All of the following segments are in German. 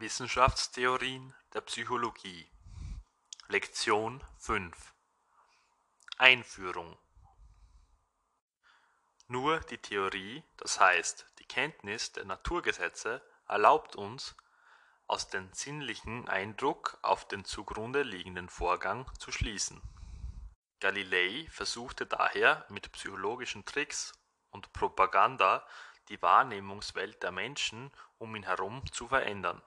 Wissenschaftstheorien der Psychologie Lektion 5 Einführung Nur die Theorie, das heißt die Kenntnis der Naturgesetze, erlaubt uns, aus dem sinnlichen Eindruck auf den zugrunde liegenden Vorgang zu schließen. Galilei versuchte daher mit psychologischen Tricks und Propaganda die Wahrnehmungswelt der Menschen um ihn herum zu verändern.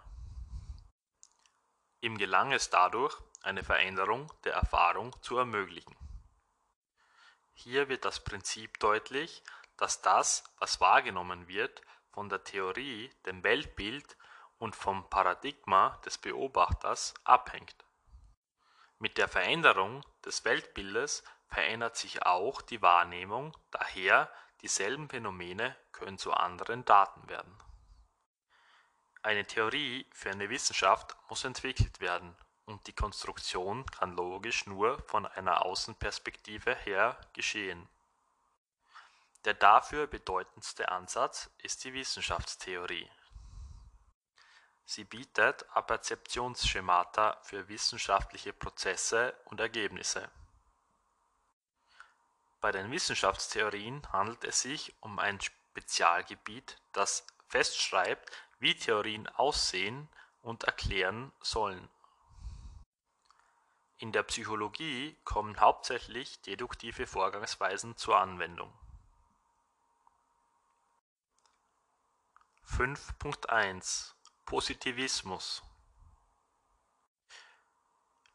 Ihm gelang es dadurch, eine Veränderung der Erfahrung zu ermöglichen. Hier wird das Prinzip deutlich, dass das, was wahrgenommen wird, von der Theorie, dem Weltbild und vom Paradigma des Beobachters abhängt. Mit der Veränderung des Weltbildes verändert sich auch die Wahrnehmung, daher dieselben Phänomene können zu anderen Daten werden. Eine Theorie für eine Wissenschaft muss entwickelt werden, und die Konstruktion kann logisch nur von einer Außenperspektive her geschehen. Der dafür bedeutendste Ansatz ist die Wissenschaftstheorie. Sie bietet Apperzeptionsschemata für wissenschaftliche Prozesse und Ergebnisse. Bei den Wissenschaftstheorien handelt es sich um ein Spezialgebiet, das festschreibt, wie Theorien aussehen und erklären sollen. In der Psychologie kommen hauptsächlich deduktive Vorgangsweisen zur Anwendung. 5.1 Positivismus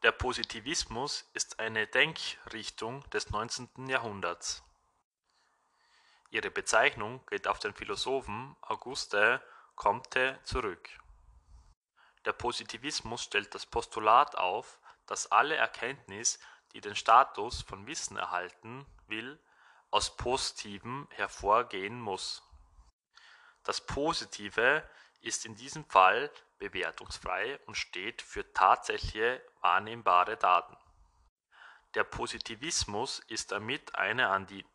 Der Positivismus ist eine Denkrichtung des 19. Jahrhunderts. Ihre Bezeichnung geht auf den Philosophen Auguste Comte zurück. Der Positivismus stellt das Postulat auf, dass alle Erkenntnis, die den Status von Wissen erhalten will, aus Positivem hervorgehen muss. Das Positive ist in diesem Fall bewertungsfrei und steht für tatsächliche wahrnehmbare Daten. Der Positivismus ist damit eine an die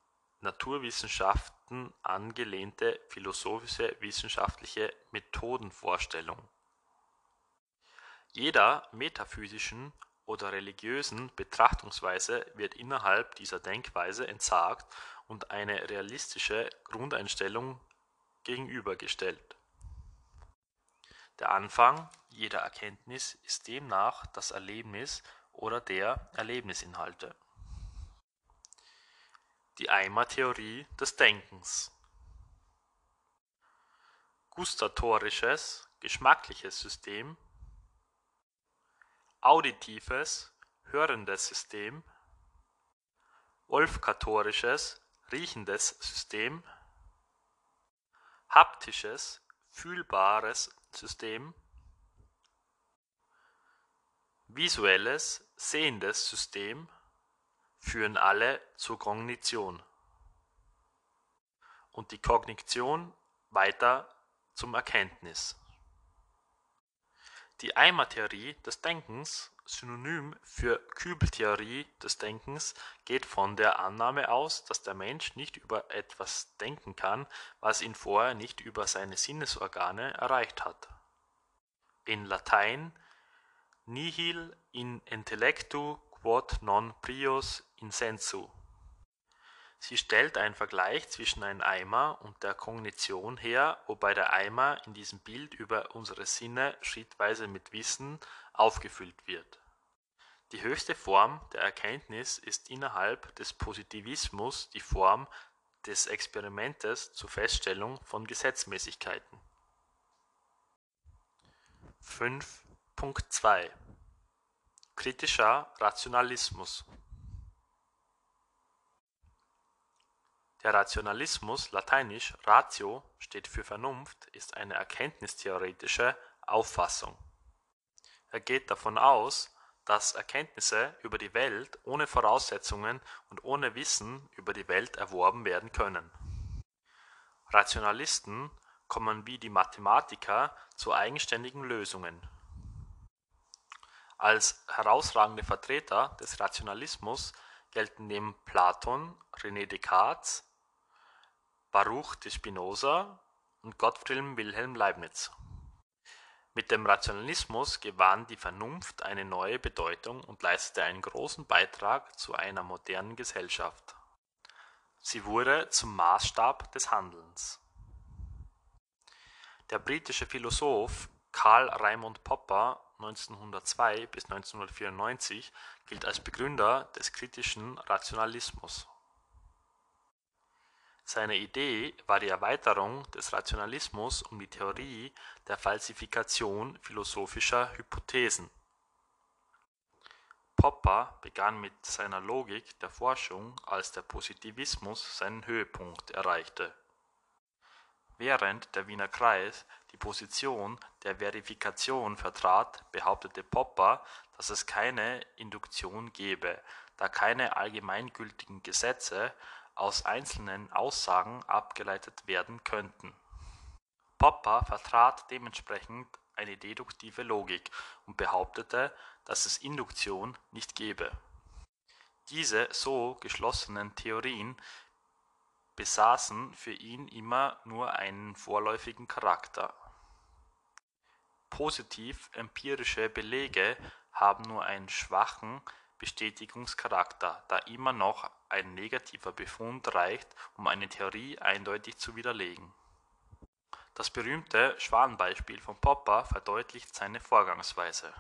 Naturwissenschaften angelehnte philosophische wissenschaftliche Methodenvorstellung. Jeder metaphysischen oder religiösen Betrachtungsweise wird innerhalb dieser Denkweise entsagt und eine realistische Grundeinstellung gegenübergestellt. Der Anfang jeder Erkenntnis ist demnach das Erlebnis oder der Erlebnisinhalte die Eimer-Theorie des Denkens. Gustatorisches, geschmackliches System. Auditives, hörendes System. Olfaktorisches, riechendes System. Haptisches, fühlbares System. Visuelles, sehendes System führen alle zur Kognition und die Kognition weiter zum Erkenntnis. Die Eimer-Theorie des Denkens, synonym für Kübeltheorie des Denkens, geht von der Annahme aus, dass der Mensch nicht über etwas denken kann, was ihn vorher nicht über seine Sinnesorgane erreicht hat. In Latein nihil in intellectu quod non prius in sensu. Sie stellt einen Vergleich zwischen einem Eimer und der Kognition her, wobei der Eimer in diesem Bild über unsere Sinne schrittweise mit Wissen aufgefüllt wird. Die höchste Form der Erkenntnis ist innerhalb des Positivismus die Form des Experimentes zur Feststellung von Gesetzmäßigkeiten. 5.2 Kritischer Rationalismus Der Rationalismus lateinisch ratio steht für Vernunft ist eine erkenntnistheoretische Auffassung. Er geht davon aus, dass Erkenntnisse über die Welt ohne Voraussetzungen und ohne Wissen über die Welt erworben werden können. Rationalisten kommen wie die Mathematiker zu eigenständigen Lösungen. Als herausragende Vertreter des Rationalismus gelten neben Platon René Descartes Baruch de Spinoza und Gottfried Wilhelm Leibniz. Mit dem Rationalismus gewann die Vernunft eine neue Bedeutung und leistete einen großen Beitrag zu einer modernen Gesellschaft. Sie wurde zum Maßstab des Handelns. Der britische Philosoph Karl Raimund Popper (1902 – 1994) gilt als Begründer des kritischen Rationalismus. Seine Idee war die Erweiterung des Rationalismus um die Theorie der Falsifikation philosophischer Hypothesen. Popper begann mit seiner Logik der Forschung, als der Positivismus seinen Höhepunkt erreichte. Während der Wiener Kreis die Position der Verifikation vertrat, behauptete Popper, dass es keine Induktion gebe, da keine allgemeingültigen Gesetze aus einzelnen Aussagen abgeleitet werden könnten. Popper vertrat dementsprechend eine deduktive Logik und behauptete, dass es Induktion nicht gebe. Diese so geschlossenen Theorien besaßen für ihn immer nur einen vorläufigen Charakter. Positiv-empirische Belege haben nur einen schwachen Bestätigungscharakter, da immer noch ein negativer Befund reicht, um eine Theorie eindeutig zu widerlegen. Das berühmte Schwanbeispiel von Popper verdeutlicht seine Vorgangsweise.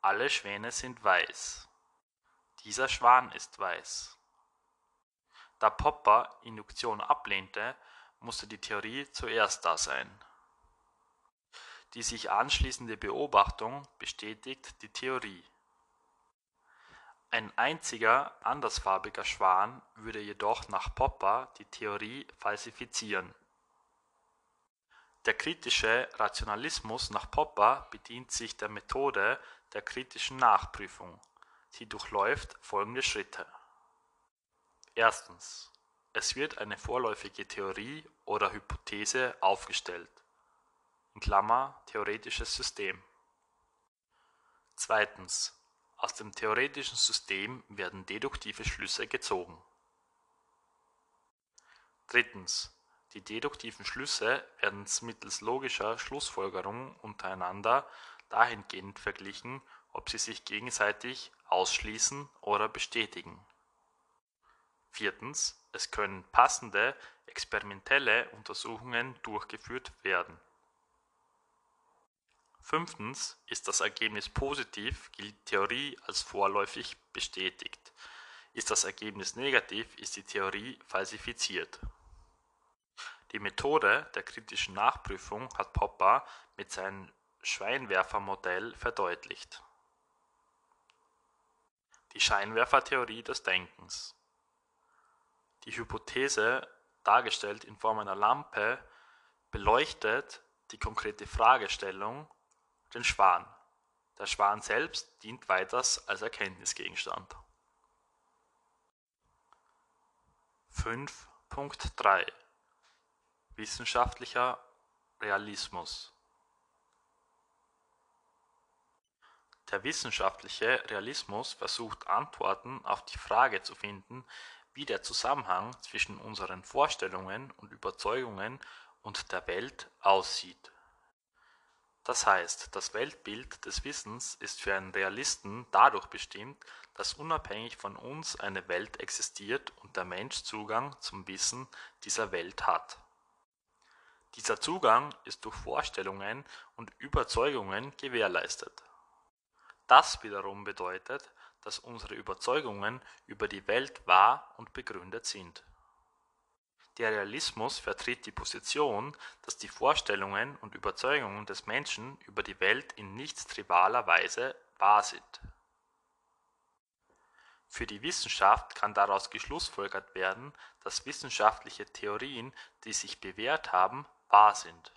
Alle Schwäne sind weiß. Dieser Schwan ist weiß. Da Popper Induktion ablehnte, musste die Theorie zuerst da sein. Die sich anschließende Beobachtung bestätigt die Theorie. Ein einziger andersfarbiger Schwan würde jedoch nach Popper die Theorie falsifizieren. Der kritische Rationalismus nach Popper bedient sich der Methode der kritischen Nachprüfung. Sie durchläuft folgende Schritte. Erstens. Es wird eine vorläufige Theorie oder Hypothese aufgestellt in Klammer (theoretisches System). Zweitens. Aus dem theoretischen System werden deduktive Schlüsse gezogen. Drittens. Die deduktiven Schlüsse werden mittels logischer Schlussfolgerungen untereinander dahingehend verglichen, ob sie sich gegenseitig ausschließen oder bestätigen. Viertens. Es können passende experimentelle Untersuchungen durchgeführt werden Fünftens Ist das Ergebnis positiv, gilt die Theorie als vorläufig bestätigt. Ist das Ergebnis negativ, ist die Theorie falsifiziert. Die Methode der kritischen Nachprüfung hat Popper mit seinem Scheinwerfermodell verdeutlicht. Die Scheinwerfertheorie des Denkens. Die Hypothese, dargestellt in Form einer Lampe, beleuchtet die konkrete Fragestellung den Schwan. Der Schwan selbst dient weiters als Erkenntnisgegenstand. 5.3 Wissenschaftlicher Realismus Der wissenschaftliche Realismus versucht Antworten auf die Frage zu finden, wie der Zusammenhang zwischen unseren Vorstellungen und Überzeugungen und der Welt aussieht das heißt, das Weltbild des Wissens ist für einen Realisten dadurch bestimmt, dass unabhängig von uns eine Welt existiert und der Mensch Zugang zum Wissen dieser Welt hat. Dieser Zugang ist durch Vorstellungen und Überzeugungen gewährleistet. Das wiederum bedeutet, dass unsere Überzeugungen über die Welt wahr und begründet sind der Realismus vertritt die Position, dass die Vorstellungen und Überzeugungen des Menschen über die Welt in nicht trivialer Weise wahr sind. Für die Wissenschaft kann daraus geschlussfolgert werden, dass wissenschaftliche Theorien, die sich bewährt haben, wahr sind.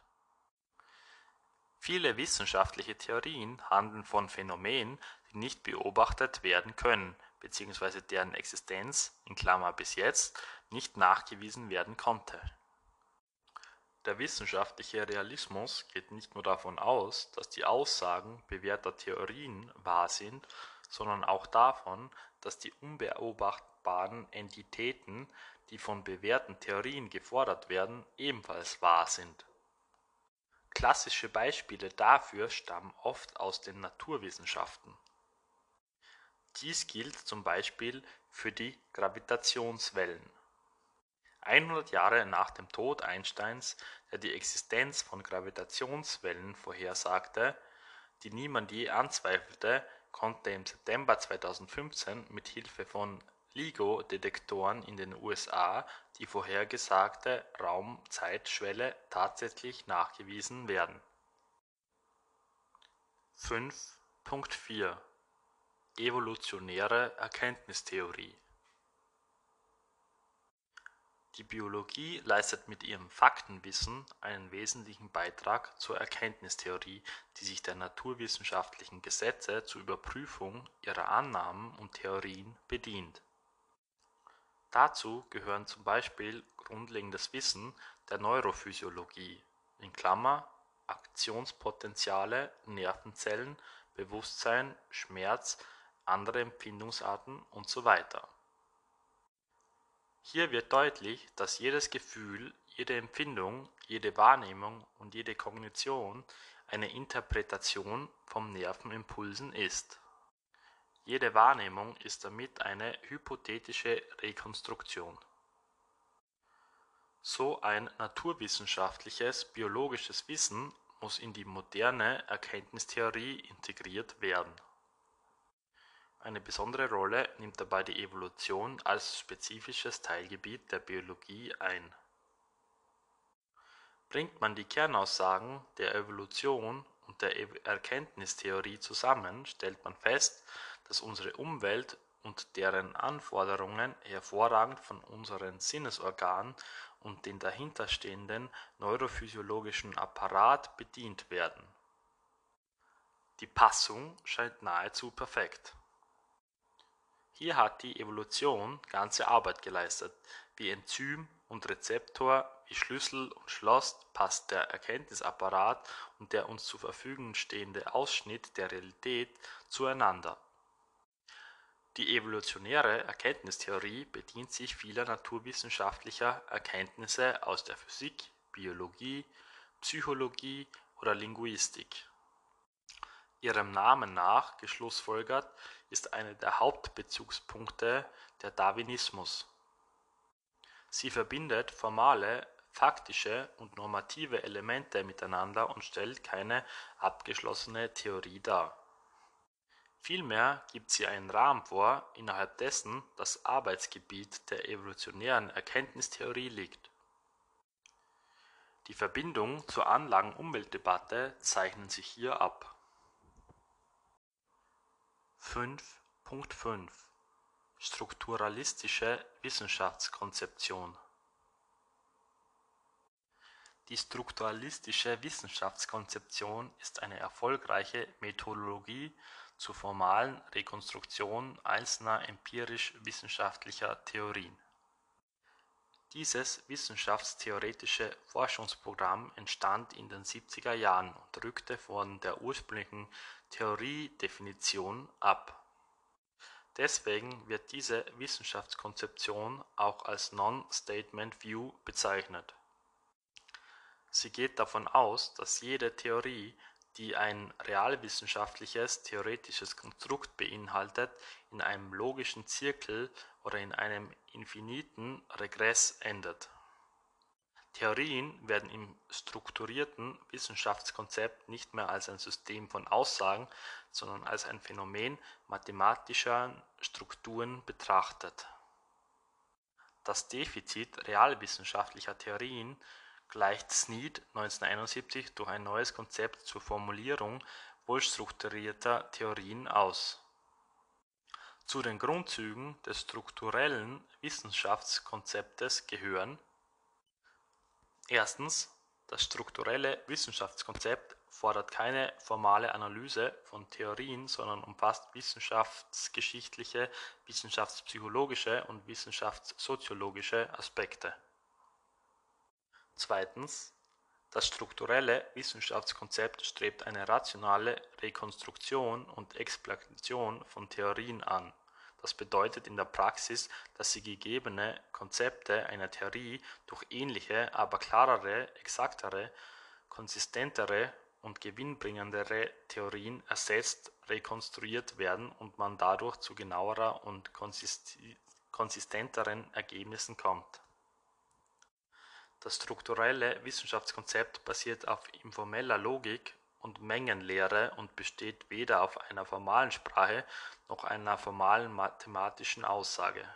Viele wissenschaftliche Theorien handeln von Phänomenen, die nicht beobachtet werden können bzw. deren Existenz in Klammer (bis jetzt) nicht nachgewiesen werden konnte. Der wissenschaftliche Realismus geht nicht nur davon aus, dass die Aussagen bewährter Theorien wahr sind, sondern auch davon, dass die unbeobachtbaren Entitäten, die von bewährten Theorien gefordert werden, ebenfalls wahr sind Klassische Beispiele dafür stammen oft aus den Naturwissenschaften. Dies gilt zum Beispiel für die Gravitationswellen. 100 Jahre nach dem Tod Einsteins, der die Existenz von Gravitationswellen vorhersagte, die niemand je anzweifelte, konnte im September 2015 mit Hilfe von LIGO-Detektoren in den USA die vorhergesagte Raum-Zeit-Schwelle tatsächlich nachgewiesen werden. 5.4 Evolutionäre Erkenntnistheorie. Die Biologie leistet mit ihrem Faktenwissen einen wesentlichen Beitrag zur Erkenntnistheorie, die sich der naturwissenschaftlichen Gesetze zur Überprüfung ihrer Annahmen und Theorien bedient. Dazu gehören zum Beispiel grundlegendes Wissen der Neurophysiologie (Aktionspotentiale, Nervenzellen, Bewusstsein, Schmerz, andere Empfindungsarten usw.). Hier wird deutlich, dass jedes Gefühl, jede Empfindung, jede Wahrnehmung und jede Kognition eine Interpretation von Nervenimpulsen ist jede Wahrnehmung ist damit eine hypothetische Rekonstruktion. So ein naturwissenschaftliches biologisches Wissen muss in die moderne Erkenntnistheorie integriert werden. Eine besondere Rolle nimmt dabei die Evolution als spezifisches Teilgebiet der Biologie ein. Bringt man die Kernaussagen der Evolution und der Erkenntnistheorie zusammen, stellt man fest dass unsere Umwelt und deren Anforderungen hervorragend von unseren Sinnesorganen und dem dahinterstehenden neurophysiologischen Apparat bedient werden. Die Passung scheint nahezu perfekt. Hier hat die Evolution ganze Arbeit geleistet. Wie Enzym und Rezeptor, wie Schlüssel und Schloss passt der Erkenntnisapparat und der uns zur Verfügung stehende Ausschnitt der Realität zueinander die evolutionäre Erkenntnistheorie bedient sich vieler naturwissenschaftlicher Erkenntnisse aus der Physik, Biologie, Psychologie oder Linguistik. Ihrem Namen nach geschlussfolgert ist einer der Hauptbezugspunkte der Darwinismus. Sie verbindet formale, faktische und normative Elemente miteinander und stellt keine abgeschlossene Theorie dar Vielmehr gibt sie einen Rahmen vor, innerhalb dessen das Arbeitsgebiet der evolutionären Erkenntnistheorie liegt. Die Verbindungen zur Anlagen-Umwelt-Debatte zeichnen sich hier ab. 5.5 Strukturalistische Wissenschaftskonzeption Die strukturalistische Wissenschaftskonzeption ist eine erfolgreiche Methodologie zur formalen Rekonstruktion einzelner empirisch-wissenschaftlicher Theorien. Dieses wissenschaftstheoretische Forschungsprogramm entstand in den 70er Jahren und rückte von der ursprünglichen Theoriedefinition ab. Deswegen wird diese Wissenschaftskonzeption auch als Non-Statement View bezeichnet. Sie geht davon aus, dass jede Theorie die ein realwissenschaftliches theoretisches Konstrukt beinhaltet, in einem logischen Zirkel oder in einem infiniten Regress endet. Theorien werden im strukturierten Wissenschaftskonzept nicht mehr als ein System von Aussagen, sondern als ein Phänomen mathematischer Strukturen betrachtet. Das Defizit realwissenschaftlicher Theorien gleicht Snead 1971 durch ein neues Konzept zur Formulierung wohlstrukturierter Theorien aus. Zu den Grundzügen des strukturellen Wissenschaftskonzeptes gehören Erstens, Das strukturelle Wissenschaftskonzept fordert keine formale Analyse von Theorien, sondern umfasst wissenschaftsgeschichtliche, wissenschaftspsychologische und wissenschaftssoziologische Aspekte Zweitens, Das strukturelle Wissenschaftskonzept strebt eine rationale Rekonstruktion und Explanation von Theorien an. Das bedeutet in der Praxis, dass sie gegebene Konzepte einer Theorie durch ähnliche, aber klarere, exaktere konsistentere und gewinnbringendere Theorien ersetzt, rekonstruiert werden und man dadurch zu genauerer und konsistenteren Ergebnissen kommt. Das strukturelle Wissenschaftskonzept basiert auf informeller Logik und Mengenlehre und besteht weder auf einer formalen Sprache noch einer formalen mathematischen Aussage.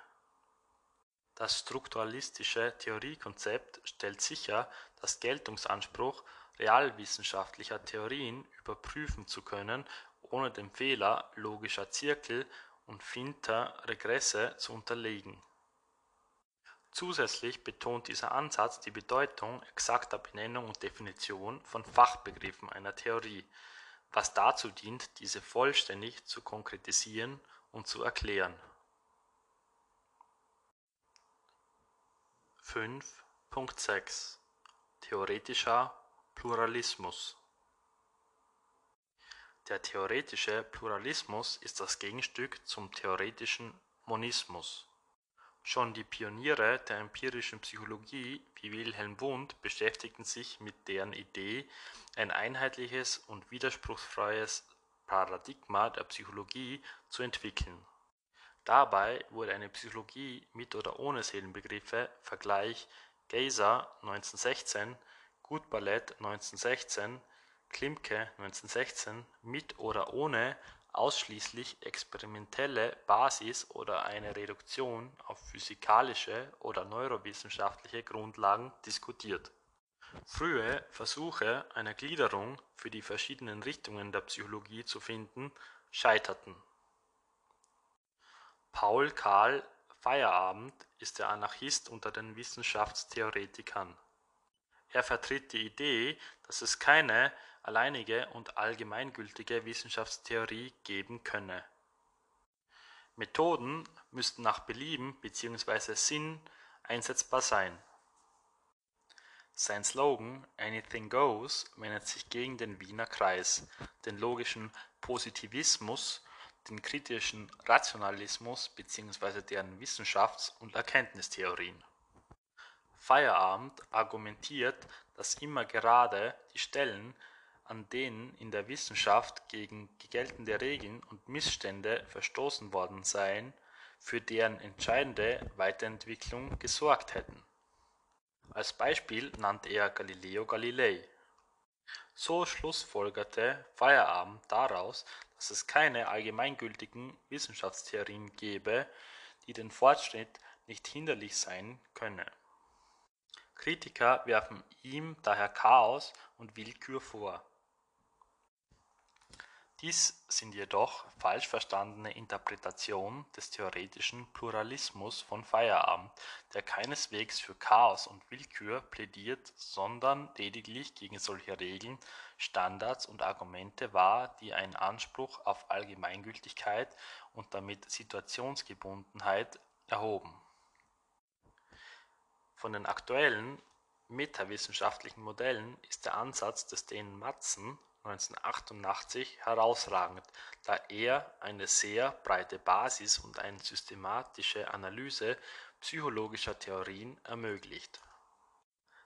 Das strukturalistische Theoriekonzept stellt sicher, dass Geltungsanspruch realwissenschaftlicher Theorien überprüfen zu können, ohne dem Fehler logischer Zirkel und finter Regresse zu unterliegen. Zusätzlich betont dieser Ansatz die Bedeutung exakter Benennung und Definition von Fachbegriffen einer Theorie, was dazu dient, diese vollständig zu konkretisieren und zu erklären. 5.6 Theoretischer Pluralismus Der theoretische Pluralismus ist das Gegenstück zum theoretischen Monismus. Schon die Pioniere der empirischen Psychologie wie Wilhelm Wundt beschäftigten sich mit deren Idee, ein einheitliches und widerspruchsfreies Paradigma der Psychologie zu entwickeln. Dabei wurde eine Psychologie mit oder ohne Seelenbegriffe (Vergleich Geyser 1916 Gutballett 1916, Klimke 1916) mit oder ohne ausschließlich experimentelle Basis oder eine Reduktion auf physikalische oder neurowissenschaftliche Grundlagen diskutiert. Frühe Versuche einer Gliederung für die verschiedenen Richtungen der Psychologie zu finden, scheiterten. Paul Karl Feyerabend ist der Anarchist unter den Wissenschaftstheoretikern er vertritt die Idee, dass es keine alleinige und allgemeingültige Wissenschaftstheorie geben könne. Methoden müssten nach Belieben bzw. Sinn einsetzbar sein. Sein Slogan Anything Goes wendet sich gegen den Wiener Kreis, den logischen Positivismus, den kritischen Rationalismus bzw. deren Wissenschafts- und Erkenntnistheorien Feierabend argumentiert, dass immer gerade die Stellen, an denen in der Wissenschaft gegen geltende Regeln und Missstände verstoßen worden seien, für deren entscheidende Weiterentwicklung gesorgt hätten. Als Beispiel nannte er Galileo Galilei. So schlussfolgerte Feierabend daraus, dass es keine allgemeingültigen Wissenschaftstheorien gebe, die den Fortschritt nicht hinderlich sein könne Kritiker werfen ihm daher Chaos und Willkür vor. Dies sind jedoch falsch verstandene Interpretationen des theoretischen Pluralismus von Feierabend, der keineswegs für Chaos und Willkür plädiert, sondern lediglich gegen solche Regeln, Standards und Argumente war, die einen Anspruch auf Allgemeingültigkeit und damit Situationsgebundenheit erhoben von den aktuellen metawissenschaftlichen Modellen ist der Ansatz des Dänen Madsen 1988 herausragend, da er eine sehr breite Basis und eine systematische Analyse psychologischer Theorien ermöglicht.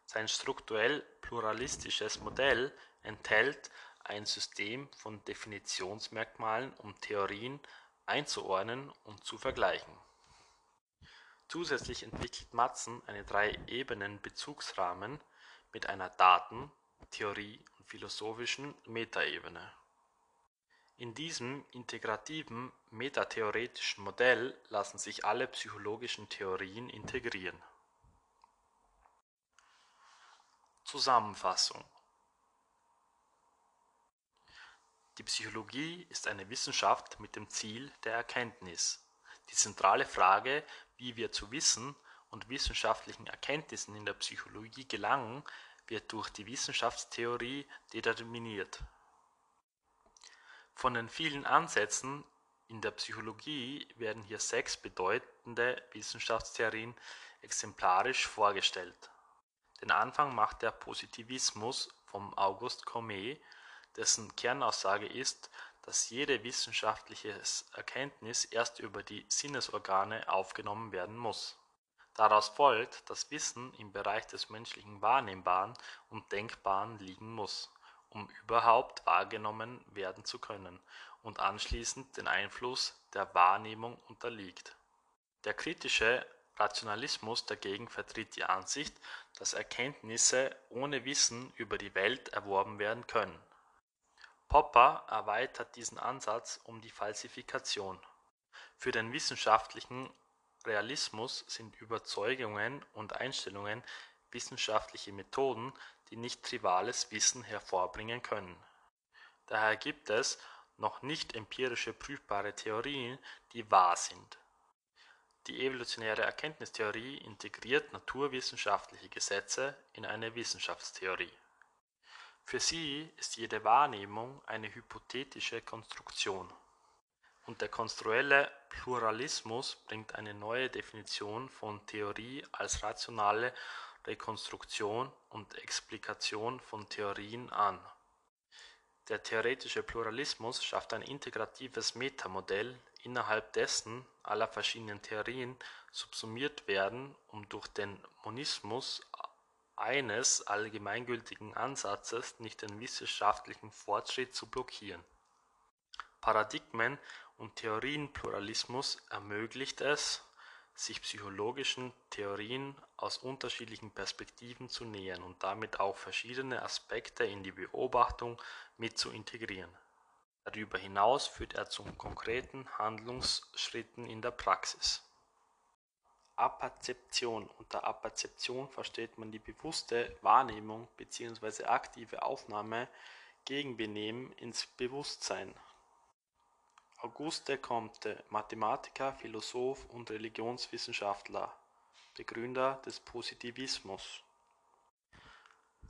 Sein strukturell pluralistisches Modell enthält ein System von Definitionsmerkmalen, um Theorien einzuordnen und zu vergleichen Zusätzlich entwickelt Madsen einen Drei-Ebenen-Bezugsrahmen mit einer Daten Theorie und philosophischen Metaebene. In diesem integrativen metatheoretischen Modell lassen sich alle psychologischen Theorien integrieren. Zusammenfassung Die Psychologie ist eine Wissenschaft mit dem Ziel der Erkenntnis. Die zentrale Frage wie wir zu Wissen und wissenschaftlichen Erkenntnissen in der Psychologie gelangen, wird durch die Wissenschaftstheorie determiniert. Von den vielen Ansätzen in der Psychologie werden hier sechs bedeutende Wissenschaftstheorien exemplarisch vorgestellt. Den Anfang macht der Positivismus von Auguste Comte, dessen Kernaussage ist, dass jede wissenschaftliche Erkenntnis erst über die Sinnesorgane aufgenommen werden muss. Daraus folgt, dass Wissen im Bereich des menschlichen Wahrnehmbaren und Denkbaren liegen muss, um überhaupt wahrgenommen werden zu können und anschließend den Einfluss der Wahrnehmung unterliegt. Der kritische Rationalismus dagegen vertritt die Ansicht, dass Erkenntnisse ohne Wissen über die Welt erworben werden können. Popper erweitert diesen Ansatz um die Falsifikation. Für den wissenschaftlichen Realismus sind Überzeugungen und Einstellungen wissenschaftliche Methoden, die nicht triviales Wissen hervorbringen können. Daher gibt es noch nicht empirische prüfbare Theorien, die wahr sind. Die evolutionäre Erkenntnistheorie integriert naturwissenschaftliche Gesetze in eine Wissenschaftstheorie. Für sie ist jede Wahrnehmung eine hypothetische Konstruktion und der konstruelle Pluralismus bringt eine neue Definition von Theorie als rationale Rekonstruktion und Explikation von Theorien an. Der theoretische Pluralismus schafft ein integratives Metamodell, innerhalb dessen alle verschiedenen Theorien subsumiert werden, um durch den Monismus eines allgemeingültigen Ansatzes nicht den wissenschaftlichen Fortschritt zu blockieren. Paradigmen und Theorienpluralismus ermöglicht es, sich psychologischen Theorien aus unterschiedlichen Perspektiven zu nähern und damit auch verschiedene Aspekte in die Beobachtung mit zu integrieren. Darüber hinaus führt er zu konkreten Handlungsschritten in der Praxis. Apperzeption Unter Apperzeption versteht man die bewusste Wahrnehmung bzw. aktive Aufnahme gegen Benehmen ins Bewusstsein Auguste Comte, Mathematiker, Philosoph und Religionswissenschaftler, Begründer des Positivismus.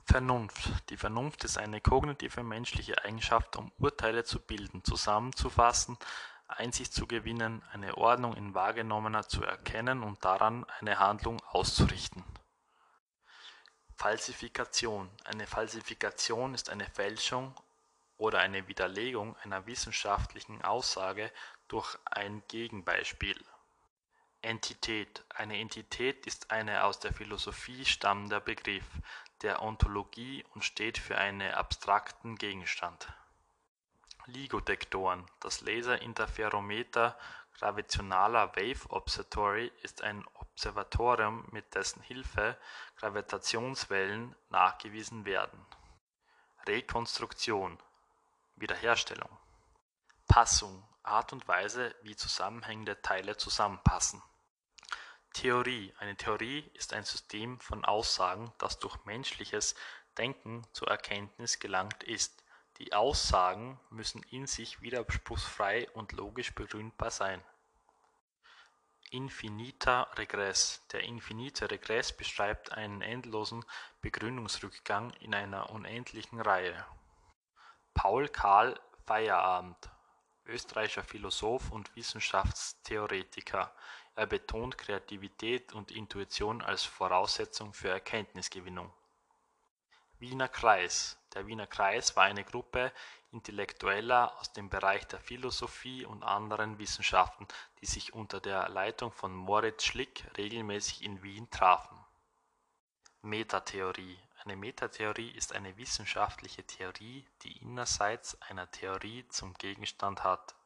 Vernunft. Die Vernunft ist eine kognitive menschliche Eigenschaft, um Urteile zu bilden, zusammenzufassen, Einsicht zu gewinnen, eine Ordnung in Wahrgenommener zu erkennen und daran eine Handlung auszurichten. Falsifikation. Eine Falsifikation ist eine Fälschung oder eine Widerlegung einer wissenschaftlichen Aussage durch ein Gegenbeispiel. Entität Eine Entität ist ein aus der Philosophie stammender Begriff der Ontologie und steht für einen abstrakten Gegenstand. Ligodetektoren Das Laserinterferometer Gravitationaler Wave Observatory ist ein Observatorium, mit dessen Hilfe Gravitationswellen nachgewiesen werden. Rekonstruktion Wiederherstellung. Passung Art und Weise, wie zusammenhängende Teile zusammenpassen. Theorie Eine Theorie ist ein System von Aussagen, das durch menschliches Denken zur Erkenntnis gelangt ist. Die Aussagen müssen in sich widerspruchsfrei und logisch begründbar sein. Infiniter Regress Der infinite Regress beschreibt einen endlosen Begründungsrückgang in einer unendlichen Reihe Paul Karl Feierabend, österreichischer Philosoph und Wissenschaftstheoretiker. Er betont Kreativität und Intuition als Voraussetzung für Erkenntnisgewinnung. Wiener Kreis. Der Wiener Kreis war eine Gruppe Intellektueller aus dem Bereich der Philosophie und anderen Wissenschaften, die sich unter der Leitung von Moritz Schlick regelmäßig in Wien trafen. Metatheorie. Eine Metatheorie ist eine wissenschaftliche Theorie, die ihrerseits einer Theorie zum Gegenstand hat